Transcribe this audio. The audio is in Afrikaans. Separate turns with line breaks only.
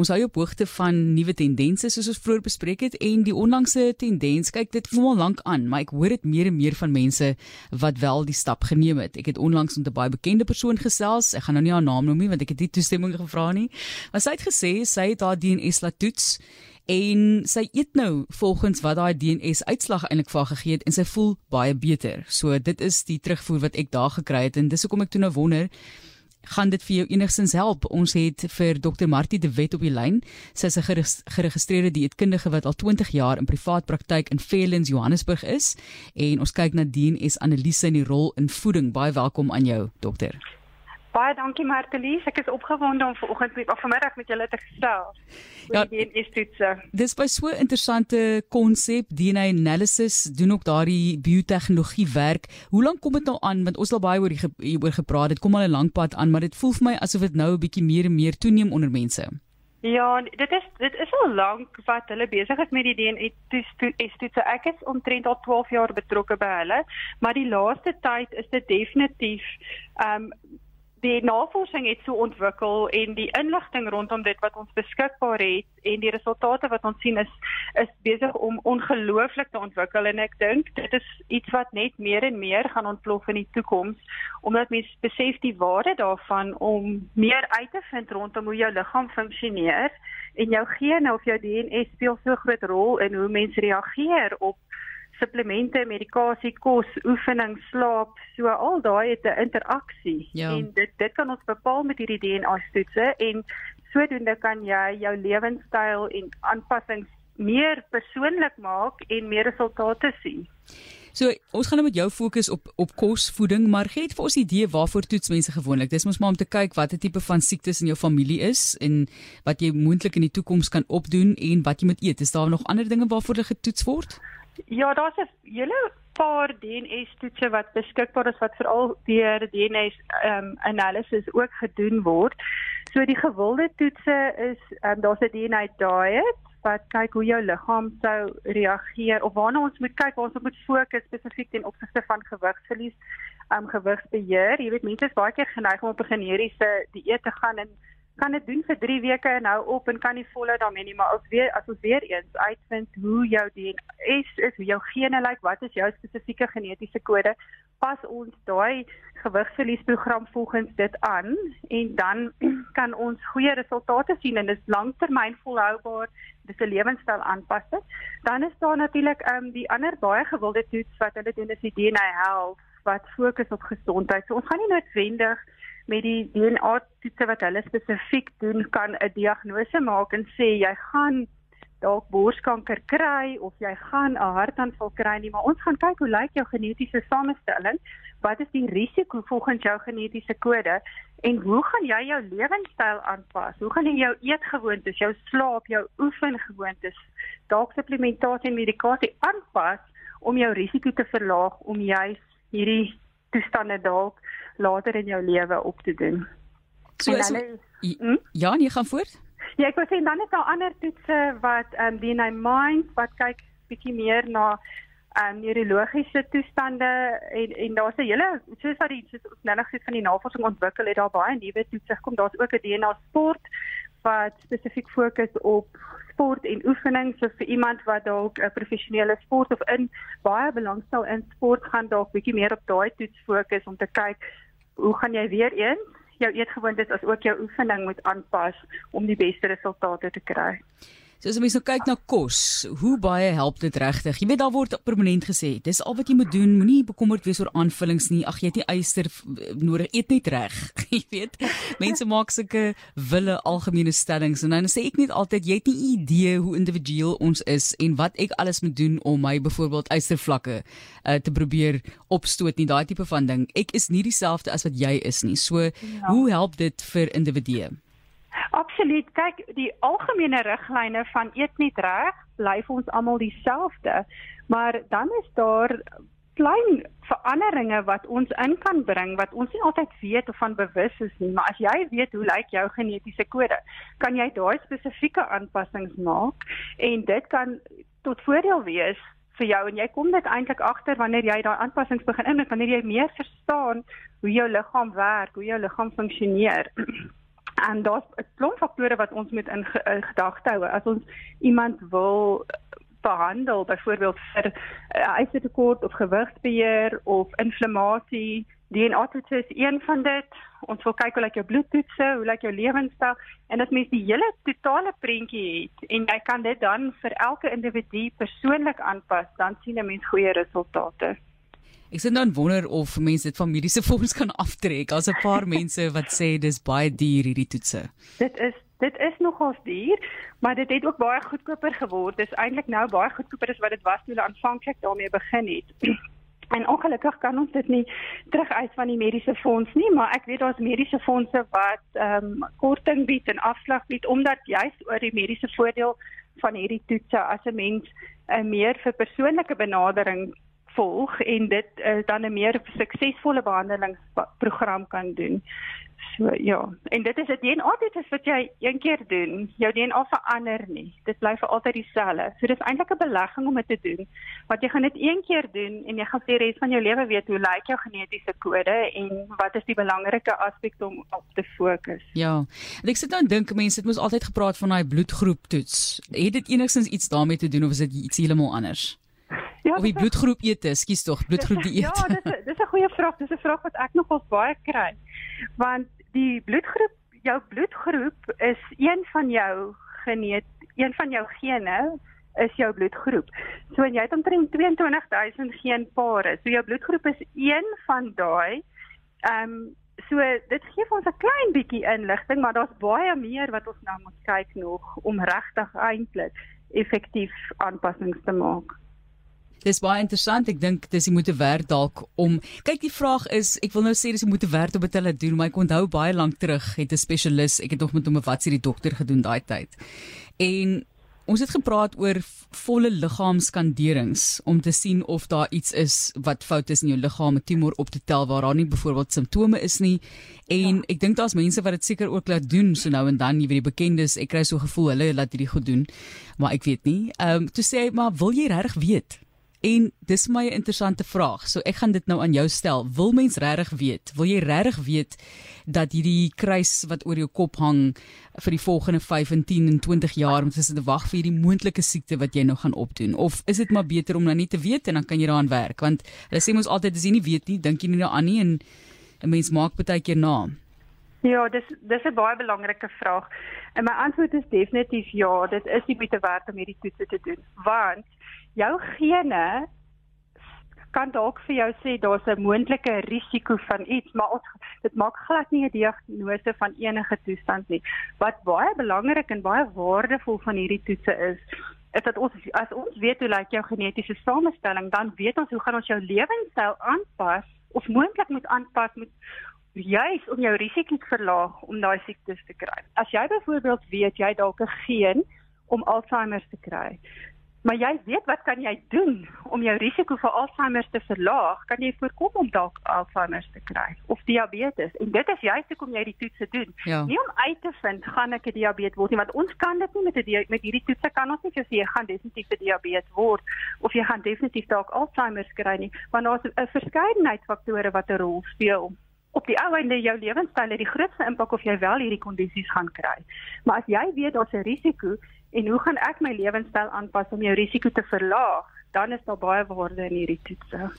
Ons hou op hoogte van nuwe tendense soos ons vroeër bespreek het en die onlangse tendens, kyk dit voel al lank aan, maar ek hoor dit meer en meer van mense wat wel die stap geneem het. Ek het onlangs met 'n baie bekende persoon gesels. Ek gaan nou nie haar naam noem nie want ek het nie toestemming gevra nie. Maar sy het gesê sy het haar DNS laat toets en sy eet nou volgens wat daai DNS uitslag eintlik vir haar gegee het en sy voel baie beter. So dit is die terugvoer wat ek daar gekry het en dis hoekom ek toe nou wonder gaan dit vir jou enigstens help. Ons het vir Dr. Martie de Wet op die lyn. Sy is 'n geregistreerde dieetkundige wat al 20 jaar in privaat praktyk in Fairlands Johannesburg is en ons kyk na DNS analise en die rol in voeding. Baie welkom aan jou, dokter.
Baie dankie Martelies. Ek is opgewonde om vanoggend met of vanmiddag met julle te gesels. Ja, die instituut.
Dis by so 'n interessante konsep, DNA analysis, doen ook daardie biotehnologie werk. Hoe lank kom dit nou aan? Want ons het al baie oor hieroor gepraat. Dit kom al 'n lang pad aan, maar dit voel vir my asof dit nou 'n bietjie meer en meer toeneem onder mense.
Ja, dit is dit is al lank wat hulle besig is met die DNA toets. Ek is omtrent al 12 jaar betrokke by hulle, maar die laaste tyd is dit definitief ehm um, die navorsing het so ontwikkel en die inligting rondom dit wat ons beskikbaar het en die resultate wat ons sien is is besig om ongelooflik te ontwikkel. En ek dink dit is iets wat net meer en meer gaan ontplof in die toekoms omdat mense besef die waarde daarvan om meer uit te vind rondom hoe jou liggaam funksioneer en jou gene of jou DNA speel so groot rol in hoe mense reageer op supplemente, medikasie, kos, oefening, slaap, so al daai het 'n interaksie ja. en dit dit kan ons bepaal met hierdie DNA-toetse en sodoende kan jy jou lewenstyl en aanpassings meer persoonlik maak en meer resultate sien.
So, ons gaan nou met jou fokus op op kos, voeding, maar gee dit vir ons 'n idee waarvoor toets mense gewoonlik. Dis mos maar om te kyk watter tipe van siektes in jou familie is en wat jy moontlik in die toekoms kan opdoen en wat jy moet eet. Is daar nog ander dinge waarvoor hulle getoets word?
Ja, daar's 'n hele paar DNA-toetse wat beskikbaar is wat veral deur DNA ehm um, analysis ook gedoen word. So die gewilde toetse is ehm um, daar's 'n DNA diet wat kyk hoe jou liggaam sou reageer of waarna ons moet kyk, waar ons moet fokus spesifiek ten opsigte van gewigsverlies, ehm um, gewigsbeheer. Jy weet mense is baie keer geneig om op 'n generiese dieet te gaan en kan dit doen vir 3 weke en hou op en kan nie volhou daarmee nie, maar as weer as ons weer eens uitvind hoe jou DNA is, hoe jou gene lyk, wat is jou spesifieke genetiese kode, pas ons daai gewigsverliesprogram volgens dit aan en dan kan ons goeie resultate sien en dit is langtermyn volhoubaar. Dis 'n lewenstyl aanpassing. Dan is daar natuurlik ehm um, die ander baie gewilde toets wat hulle doen is die DNA Health wat fokus op gesondheid. So ons gaan nie noodwendig met die DNA toetse wat hulle spesifiek doen kan 'n diagnose maak en sê jy gaan dalk borskanker kry of jy gaan 'n hartaanval kry nie maar ons gaan kyk hoe lyk jou genetiese samestelling wat is die risiko volgens jou genetiese kode en hoe gaan jy jou lewenstyl aanpas? Hoe gaan jy jou eetgewoontes jou slaap jou oefengewoontes dalk supplementasie en medikasie aanpas om jou risiko te verlaag om juis hierdie toestande dalk later in jou lewe op te doen.
So, dan, so hm? Ja, jy gaan voort?
Ja, ek wou sê dan is daar ander toetse wat ehm um, DNA Mind wat kyk bietjie meer na ehm um, neurologiese toestande en en daar's 'n hele soos wat die soos ons nou nog gesê van die navorsing ontwikkel het daar baie nuwe toetse gekom. Daar's ook 'n DNA sport wat spesifiek fokus op sport en oefening so vir iemand wat dalk 'n professionele sport of in baie belangstel in sport gaan dalk bietjie meer op daai toets fokus om te kyk hoe gaan jy weer eens jou eetgewoontes as ook jou oefening moet aanpas om die beste resultate te kry.
So as ons nou kyk na kos, hoe baie help dit regtig? Jy weet daar word permanent gesê, dis al wat jy moet doen, moenie bekommerd wees oor aanvullings nie. Ag jy het nie eister nodig, eet net reg. jy weet, mense maak sulke wille algemene stellings en dan sê ek net altyd jy het nie idee hoe individueel ons is en wat ek alles moet doen om my byvoorbeeld eistervlakke uh, te probeer opstoot nie, daai tipe van ding. Ek is nie dieselfde as wat jy is nie. So, ja. hoe help dit vir individue?
Absoluut. Kyk, die algemene riglyne van eet net reg bly vir ons almal dieselfde, maar dan is daar klein veranderinge wat ons in kan bring wat ons nie altyd weet of van bewus is nie, maar as jy weet hoe lyk jou genetiese kode, kan jy daai spesifieke aanpassings maak en dit kan tot voordeel wees vir jou en jy kom dit eintlik agter wanneer jy daai aanpassings begin inbring, wanneer jy meer verstaan hoe jou liggaam werk, hoe jou liggaam funksioneer. En daar's 'n klomp faktore wat ons moet in, gedagte hou as ons iemand wil behandel byvoorbeeld vir uh, eisetekort of gewigsbeheer of inflammasie DNA toets is een van dit. Ons wil kyk hoe lyk jou bloedtoetse, hoe lyk jou lewenstyl en as mens die hele totale prentjie het en jy kan dit dan vir elke individu persoonlik aanpas, dan sien 'n mens goeie resultate.
Ek sien dan wonder of mense dit van mediese fonds kan aftrek. As 'n paar mense wat sê dis baie duur hierdie toetse.
Dit is dit is nogals duur, maar dit het ook baie goedkoper geword. Dit is eintlik nou baie goedkoper as wat dit was toe hulle aanvanklik daarmee begin het. En ongelukkig kan ons dit nie terugeis van die mediese fonds nie, maar ek weet daar's mediese fondse wat ehm um, korting bied en afslag bied omdat juist oor die mediese voordeel van hierdie toetse as 'n mens 'n eh, meer vir persoonlike benadering volg en dit uh, dan 'n meer suksesvolle behandelingsprogram kan doen. So ja, en dit is dit DNA toets wat jy een keer doen. Jou DNA verander nie. Dit bly vir altyd dieselfde. So dis eintlik 'n belegging om dit te doen. Want jy gaan dit een keer doen en jy gaan vir die res van jou lewe weet hoe lyk jou genetiese kode en wat is die belangrike aspekte om op te fokus.
Ja. En ek sit nou en dink mense het mos altyd gepraat van daai bloedgroep toets. Het dit enigstens iets daarmee te doen of is dit iets heeltemal anders? Ja, of die bloedgroep eet, skus tog, bloedgroep dieet.
Ja, dis dis 'n goeie vraag. Dis 'n vraag wat ek nogals baie kry. Want die bloedgroep, jou bloedgroep is een van jou geneet, een van jou gene is jou bloedgroep. So en jy het omtrent 22000 geenpare. So jou bloedgroep is een van daai. Ehm um, so dit gee vir ons 'n klein bietjie inligting, maar daar's baie meer wat ons nou moet kyk nog om regtig eintlik effektief aanpassings te maak.
Dis baie interessant. Ek dink dis jy moet werk dalk om kyk die vraag is ek wil nou sê dis jy moet werk om dit hulle doen, maar ek onthou baie lank terug het 'n spesialis, ek het nog met hom 'n wat sê die dokter gedoen daai tyd. En ons het gepraat oor volle liggaamskanderings om te sien of daar iets is wat fout is in jou liggaam, 'n tumor op te tel waar daar nie byvoorbeeld simptome is nie. En ja. ek dink daar's mense wat dit seker ook laat doen so nou en dan, jy weet die bekendes, ek kry so gevoel hulle laat hierdie goed doen, maar ek weet nie. Ehm um, toe sê maar wil jy reg weet? En dis my interessante vraag. So ek gaan dit nou aan jou stel. Wil mens regtig weet? Wil jy regtig weet dat hierdie kruis wat oor jou kop hang vir die volgende 5 en 10 en 20 jaar om te wag vir hierdie moontlike siekte wat jy nou gaan opdoen? Of is dit maar beter om nou nie te weet en dan kan jy daaraan werk? Want hulle sê mos altyd as jy nie weet nie, dink jy nie daaraan nie en 'n mens maak baie keer na.
Ja, dis dis 'n baie belangrike vraag. En my antwoord is definitief ja, dit is die moeite werd om hierdie toetse te doen. Want jou gene kan dalk vir jou sê daar's 'n moontlike risiko van iets, maar ons dit maak glad nie 'n diagnose van enige toestand nie. Wat baie belangrik en baie waardevol van hierdie toetse is, is dat ons as ons weet hoe lyk jou genetiese samestelling, dan weet ons hoe gaan ons jou lewenstyl aanpas of moontlik moet aanpas met juis om jou risiko te verlaag om daai siektes te kry. As jy byvoorbeeld weet jy dalk 'n geen om Alzheimer te kry, Maar jy weet wat kan jy doen om jou risiko vir Alzheimer te verlaag? Kan jy voorkom om dalk Alzheimer te kry of diabetes? En dit is juist hoekom jy die toetse doen. Ja. Nie om uit te vind gaan ek 'n diabetes word nie, want ons kan dit nie met 'n met hierdie toetse kan ons nie sê jy gaan definitief 'n diabetes word of jy gaan definitief dalk Alzheimer kry nie, want daar's 'n verskeidenheid faktore wat 'n rol speel. Op die ou einde jou lewenstyl het die grootste impak of jy wel hierdie kondisies gaan kry. Maar as jy weet daar's 'n risiko en hoe gaan ek my lewenstyl aanpas om jou risiko te verlaag, dan is daar baie waarde in hierdie toetse.